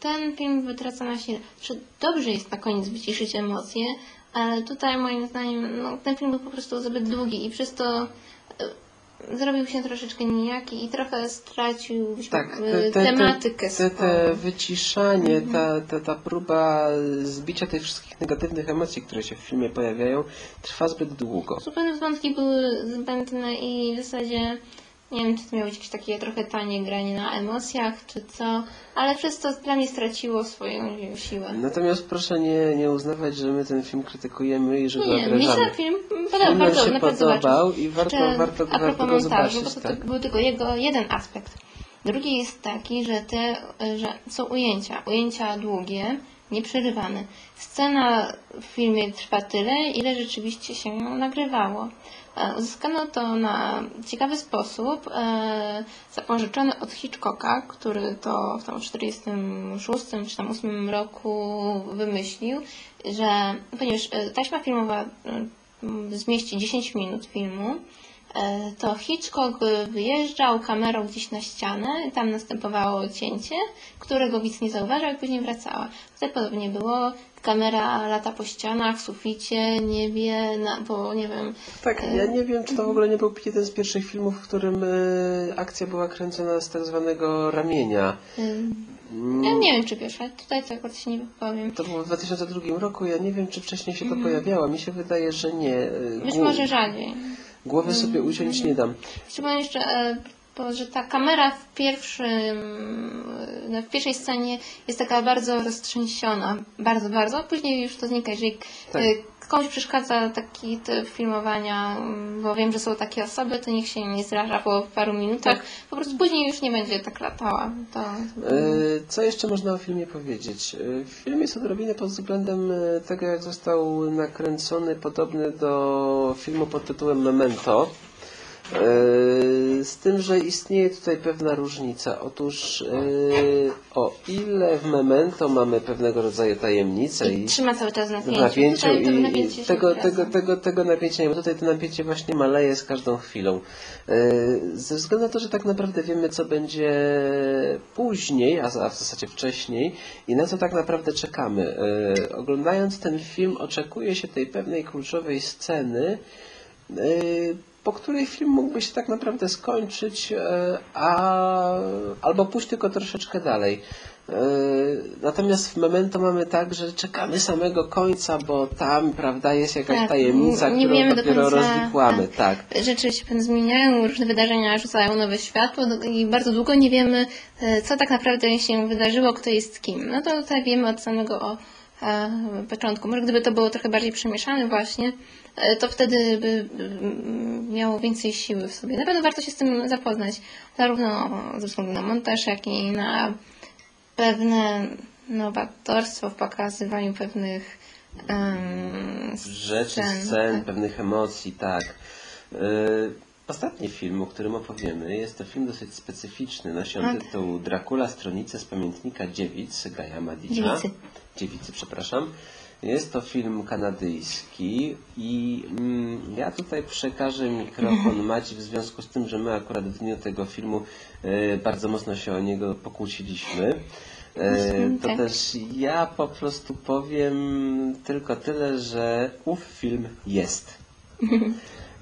ten film wytraca na sile. Że dobrze jest na koniec wyciszyć emocje, ale tutaj moim zdaniem no, ten film był po prostu zbyt długi i przez to e, zrobił się troszeczkę nijaki i trochę stracił
Tak,
e,
te, te, te,
tematykę
te, te
swoją.
wyciszanie,
Mhm.
ta, ta, ta próba zbicia tych wszystkich negatywnych emocji, które się w filmie pojawiają, trwa zbyt długo.
Zupełnie wątki były zbędne i w zasadzie nie wiem, czy to miało być jakieś takie trochę tanie granie na emocjach, czy co, ale przez to dla mnie straciło swoją siłę.
Natomiast proszę nie, nie uznawać, że my ten film krytykujemy i że go
Nie, mi się film podobał,
Film
bardzo,
się
naprawdę
podobał i warto,
Jeszcze
warto,
a
warto go zobaczyć.
bo to,
tak.
był tylko jego jeden aspekt. Drugi jest taki, że te, że są ujęcia, ujęcia długie, nieprzerywane. Scena w filmie trwa tyle, ile rzeczywiście się nagrywało. E, Uzyskano to na ciekawy sposób, e, zapożyczony od Hitchcocka, który to w tam 46 czy tam 8 roku wymyślił, że ponieważ e, taśma filmowa zmieści 10 minut filmu, to Hitchcock wyjeżdżał kamerą gdzieś na ścianę, tam następowało cięcie, którego widz nie zauważał i później wracała. Tutaj podobnie było, kamera lata po ścianach, suficie, niebie, na, bo nie wiem,
Tak, ja nie wiem, czy to w ogóle nie był jeden z pierwszych filmów, w którym e, akcja była kręcona z tak zwanego ramienia.
ja nie wiem czy ale tutaj to akurat się nie wypowiem.
To było w 2002 roku, ja nie wiem, czy wcześniej się to pojawiało. Mi się wydaje, że nie. E,
Być może rzadziej.
Głowy sobie uciąć nie dam.
Chciałbym jeszcze, e, bo, że ta kamera w pierwszym no, w pierwszej scenie jest taka bardzo roztrzęsiona, bardzo, bardzo, później już to znika, jeżeli
Tak.
y, komuś przeszkadza taki typ filmowania, mm, bo wiem, że są takie osoby, to niech się nie zraża po paru minutach,
Tak.
po prostu później już nie będzie tak latała. To,
E, Co jeszcze można o filmie powiedzieć? E, Film jest odrobinę pod względem e, tego, jak został nakręcony, podobny do filmu pod tytułem Memento. E, Z tym, że istnieje tutaj pewna różnica. Otóż e, o ile w Memento mamy pewnego rodzaju tajemnicę
I
i
trzyma cały czas
napięciu
Tutaj
i,
napięcie
i tego, tego, tego, tego napięcia nie ma. Tutaj to napięcie właśnie maleje z każdą chwilą. E, Ze względu na to, że tak naprawdę wiemy, co będzie później, a w zasadzie wcześniej i na co tak naprawdę czekamy. Oglądając ten film oczekuje się tej pewnej kluczowej sceny, po której film mógłby się tak naprawdę skończyć, e, a, albo pójść tylko troszeczkę dalej. E, Natomiast w Memento mamy tak, że czekamy samego końca, bo tam, prawda, jest jakaś
Tak,
tajemnica,
nie
którą dopiero
końca,
rozwikłamy. Tak.
rzeczy się pewnie zmieniają, różne wydarzenia rzucają nowe światło do- i bardzo długo nie wiemy, e, co tak naprawdę się wydarzyło, kto jest kim. No to tutaj wiemy od samego o, e, początku. Może gdyby to było trochę bardziej przemieszane właśnie, to wtedy by mm, miało więcej siły w sobie. Na pewno warto się z tym zapoznać, zarówno ze względu na montaż, jak i na pewne nowatorstwo w pokazywaniu pewnych em,
Rzeczy,
scen,
scen,
tak.
pewnych emocji, tak. E, Ostatni film, o którym opowiemy, jest to film dosyć specyficzny. Nosi on
Tak.
tytuł Dracula, stronice z pamiętnika dziewic Gaja Madicza.
Dziewicy.
Dziewicy, przepraszam. Jest to film kanadyjski i mm, ja tutaj przekażę mikrofon Madzi w związku z tym, że my akurat w dniu tego filmu e, bardzo mocno się o niego pokłóciliśmy. E, to
tak.
też ja po prostu powiem tylko tyle, że ów film jest.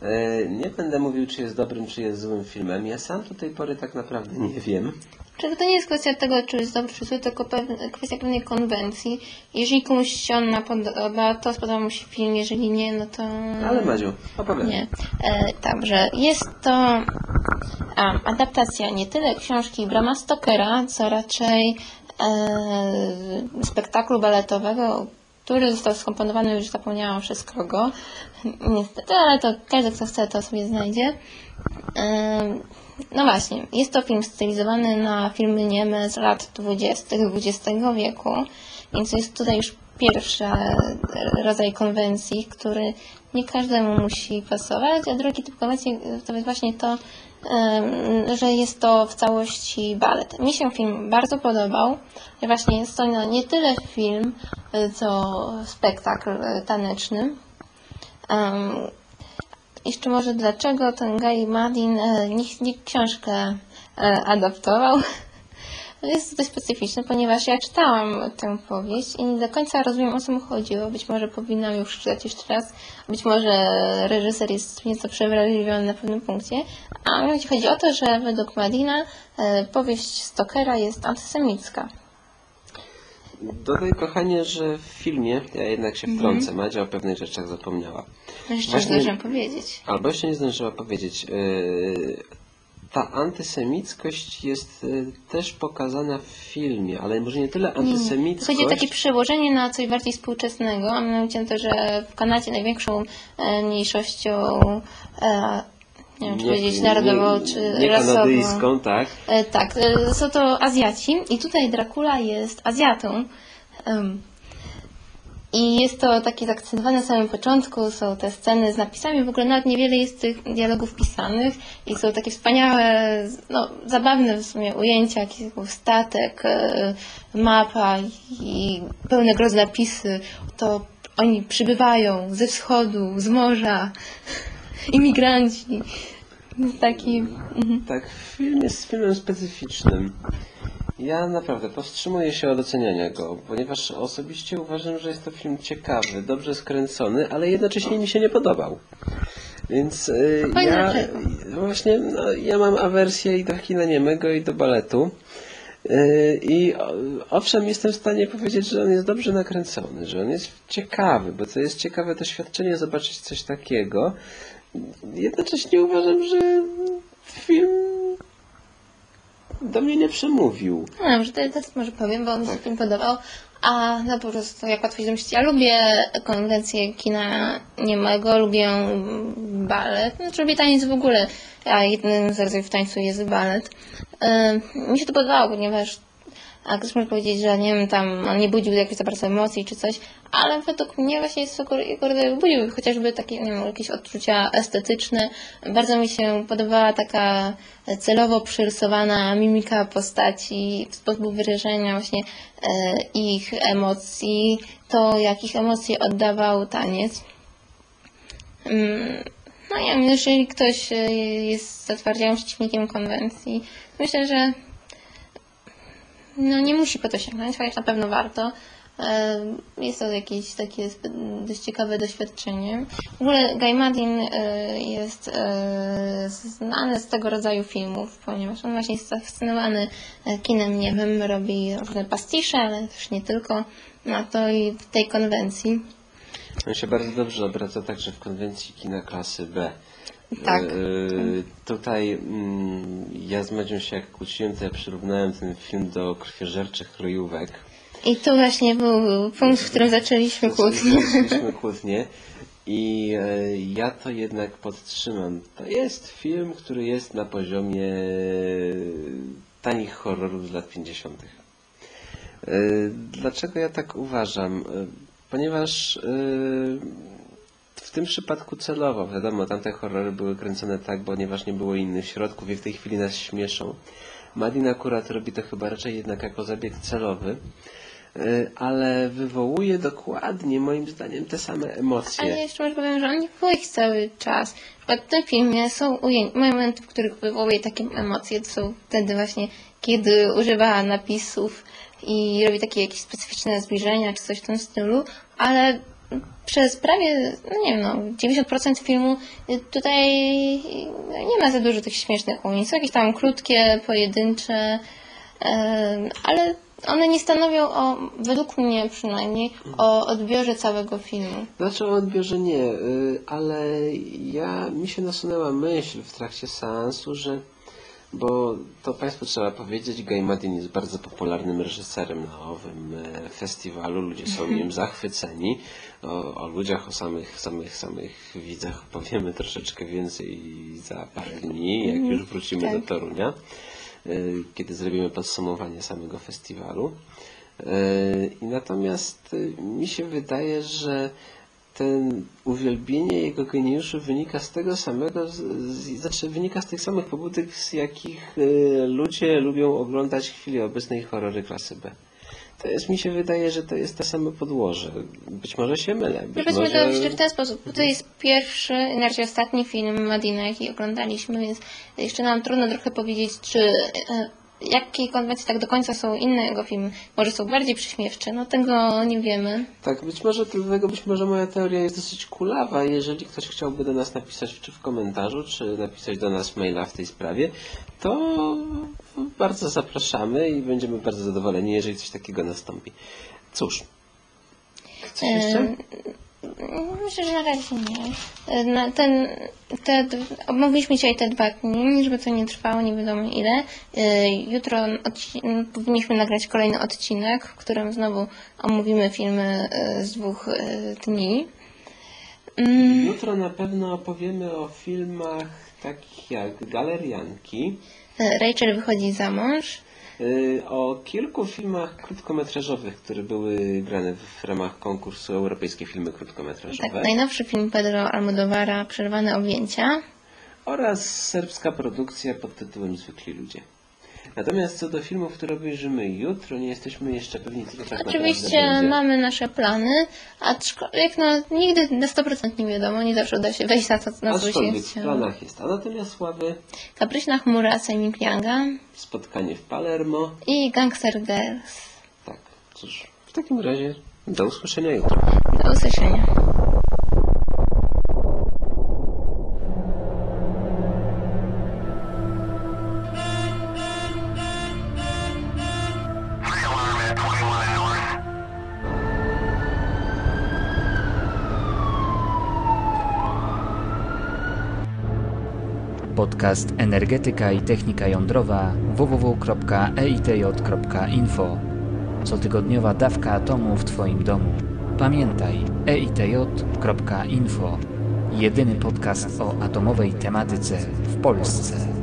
E, Nie będę mówił, czy jest dobrym, czy jest złym filmem. Ja sam do tej pory tak naprawdę nie wiem.
Czy to nie jest kwestia tego, czy jest dobry, czy zły, tylko pewne, kwestia pewnej konwencji. Jeżeli komuś się ona podoba, to spodoba mu się film, jeżeli nie, no to...
Ale Madziu, opowiadaj.
Nie. E, także jest to a, adaptacja nie tyle książki Brama Stokera, co raczej e, spektaklu baletowego, który został skomponowany, już zapomniałam przez kogo. Niestety, ale to każdy, kto chce, to sobie znajdzie. E, no właśnie, jest to film stylizowany na filmy nieme z lat 20. XX wieku, więc jest tutaj już pierwszy rodzaj konwencji, który nie każdemu musi pasować, a drugi typ konwencji to jest właśnie to, że jest to w całości balet. Mi się film bardzo podobał. Właśnie jest to nie tyle film, co spektakl taneczny. Jeszcze może dlaczego ten Guy Madin e, nie książkę e, adaptował. Jest to dość specyficzne, ponieważ ja czytałam tę powieść i nie do końca rozumiem o co mu chodziło. Być może powinnam ją przeczytać jeszcze raz. Być może reżyser jest nieco przewrażliwiony na pewnym punkcie. A mianowicie chodzi o to, że według Madina e, powieść Stokera jest antysemicka.
Dodaj, kochanie, że w filmie, ja jednak się wtrącę, Madzia o pewnych rzeczach zapomniała.
No Jeszcze
Właśnie-
zdążyłam powiedzieć.
Albo jeszcze nie zdążyła powiedzieć. Yy, Ta antysemickość jest yy, też pokazana w filmie, ale może nie tyle
Nie, nie.
antysemickość.
Chodzi o takie przełożenie na coś bardziej współczesnego, a mianowicie to, że w Kanadzie największą e, mniejszością, e, nie wiem czy powiedzieć narodową, czy
nie
rasową.
kanadyjską, tak.
E, tak, e, są to Azjaci i tutaj Dracula jest Azjatą. Em, I jest to takie zaakcentowane na samym początku, są te sceny z napisami, w ogóle nawet niewiele jest tych dialogów pisanych i są takie wspaniałe, no, zabawne w sumie ujęcia, jakiś statek, e, mapa i pełne grozy napisy, to oni przybywają ze wschodu, z morza, imigranci. Taki... Mhm.
Tak, film jest filmem specyficznym. Ja naprawdę powstrzymuję się od oceniania go, ponieważ osobiście uważam, że jest to film ciekawy, dobrze skręcony, ale jednocześnie mi się nie podobał. Więc y,
Fajne
ja właśnie no, ja mam awersję i do kina niemego i do baletu. Y, I owszem, jestem w stanie powiedzieć, że on jest dobrze nakręcony, że on jest ciekawy, bo to jest ciekawe doświadczenie zobaczyć coś takiego. Jednocześnie uważam, że film do mnie nie przemówił.
No to teraz może powiem, bo on
Tak.
mi się film podobał. A no po prostu, jak łatwo się domyślić, ja lubię konwencję kina niemego, lubię balet, znaczy lubię taniec w ogóle, a jednym z rodzajów tańcu jest balet. Ym, mi się to podobało, ponieważ a ktoś może powiedzieć, że nie wiem, tam on nie budził jakichś za bardzo emocji czy coś, ale według mnie właśnie jest jego jego budził chociażby takie, nie wiem, jakieś odczucia estetyczne. Bardzo mi się podobała taka celowo przyrysowana mimika postaci, sposób wyrażenia właśnie e, ich emocji, to jakich emocji oddawał taniec. Mm, No nie wiem, jeżeli ktoś e, jest zatwardziałym przeciwnikiem konwencji, myślę, że no nie musi po to sięgnąć, chociaż na pewno warto. E, Jest to jakieś takie dość ciekawe doświadczenie. W ogóle Guy Madin e, jest e, znany z tego rodzaju filmów, ponieważ on właśnie jest zafascynowany kinem niemym, robi różne pastisze, ale też nie tylko na to i w tej konwencji.
On się bardzo dobrze obraca także w konwencji kina klasy B.
Tak.
E, tutaj mm, ja z Madzią się jak kłóciłem, to ja przyrównałem ten film do krwiożerczych krojówek.
I tu właśnie był punkt, w którym zaczęliśmy kłótnię.
Zaczęliśmy kłótnię. I e, ja to jednak podtrzymam. To jest film, który jest na poziomie tanich horrorów z lat 50. E, Dlaczego ja tak uważam? Ponieważ w tym przypadku celowo, wiadomo, tamte horrory były kręcone tak, ponieważ nie było innych środków i w tej chwili nas śmieszą. Madin akurat robi to chyba raczej jednak jako zabieg celowy, e, ale wywołuje dokładnie, moim zdaniem, te same emocje.
Ale jeszcze może powiem, że on nie cały czas. W tym filmie są momenty, w których wywołuje takie emocje. To są wtedy właśnie, kiedy używa napisów i robi takie jakieś specyficzne zbliżenia czy coś w tym stylu, ale przez prawie, no nie wiem, no, 90% filmu y, tutaj nie ma za dużo tych śmiesznych ujęć. Są jakieś tam krótkie, pojedyncze, ale one nie stanowią o, według mnie przynajmniej, o odbiorze całego filmu.
Znaczy o odbiorze nie, y, ale ja mi się nasunęła myśl w trakcie seansu, że bo to Państwu trzeba powiedzieć, Guy Madin jest bardzo popularnym reżyserem na owym e, festiwalu. Ludzie są nim zachwyceni. O, o ludziach, o samych, samych, samych widzach powiemy troszeczkę więcej za parę dni, jak już wrócimy
tak.
do Torunia, e, kiedy zrobimy podsumowanie samego festiwalu. E, I natomiast mi się wydaje, że ten uwielbienie jego geniuszu wynika z tego samego, z, z, znaczy wynika z tych samych pobudek, z jakich y, ludzie lubią oglądać w chwili obecnej horrory klasy B. To jest, mi się wydaje, że to jest to samo podłoże. Być może się mylę. Być
Powiedzmy
może...
to jeszcze w ten sposób. bo To jest pierwszy, inaczej ostatni film Madina, jaki oglądaliśmy, więc jeszcze nam trudno trochę powiedzieć, czy e, jakie konwencje tak do końca są inne jego filmy. Może są bardziej prześmiewcze, no tego nie wiemy.
Tak, być może dlatego być może moja teoria jest dosyć kulawa. Jeżeli ktoś chciałby do nas napisać czy w komentarzu, czy napisać do nas maila w tej sprawie, to bardzo zapraszamy i będziemy bardzo zadowoleni, jeżeli coś takiego nastąpi. Cóż. Coś jeszcze?
Myślę, że na razie nie. Na ten, te, omówiliśmy dzisiaj te dwa dni, żeby to nie trwało nie wiadomo ile. E, Jutro powinniśmy nagrać kolejny odcinek, w którym znowu omówimy filmy e, z dwóch e, dni. Mm,
Jutro na pewno opowiemy o filmach takich jak Galerianki,
Rachel wychodzi za mąż.
Y, o kilku filmach krótkometrażowych, które były grane w ramach konkursu Europejskie Filmy Krótkometrażowe
Tak, najnowszy film Pedro Almodovara, Przerwane objęcia.
oraz serbska produkcja pod tytułem Zwykli Ludzie. Natomiast co do filmów, które obejrzymy jutro, nie jesteśmy jeszcze pewni, co to tak
Oczywiście mamy nasze plany, aczkolwiek no, nigdy na 100% nie wiadomo, nie zawsze uda się wejść na to, na co się
w planach jest Anatomia Sławy,
Kapryśna chmura Semi Younga
spotkanie w Palermo.
i Gangster Girls.
Tak, cóż, w takim razie do usłyszenia jutro.
Do usłyszenia.
Podcast Energetyka i Technika Jądrowa www.eitj.info Cotygodniowa dawka atomu w Twoim domu. Pamiętaj eitj.info Jedyny podcast o atomowej tematyce w Polsce.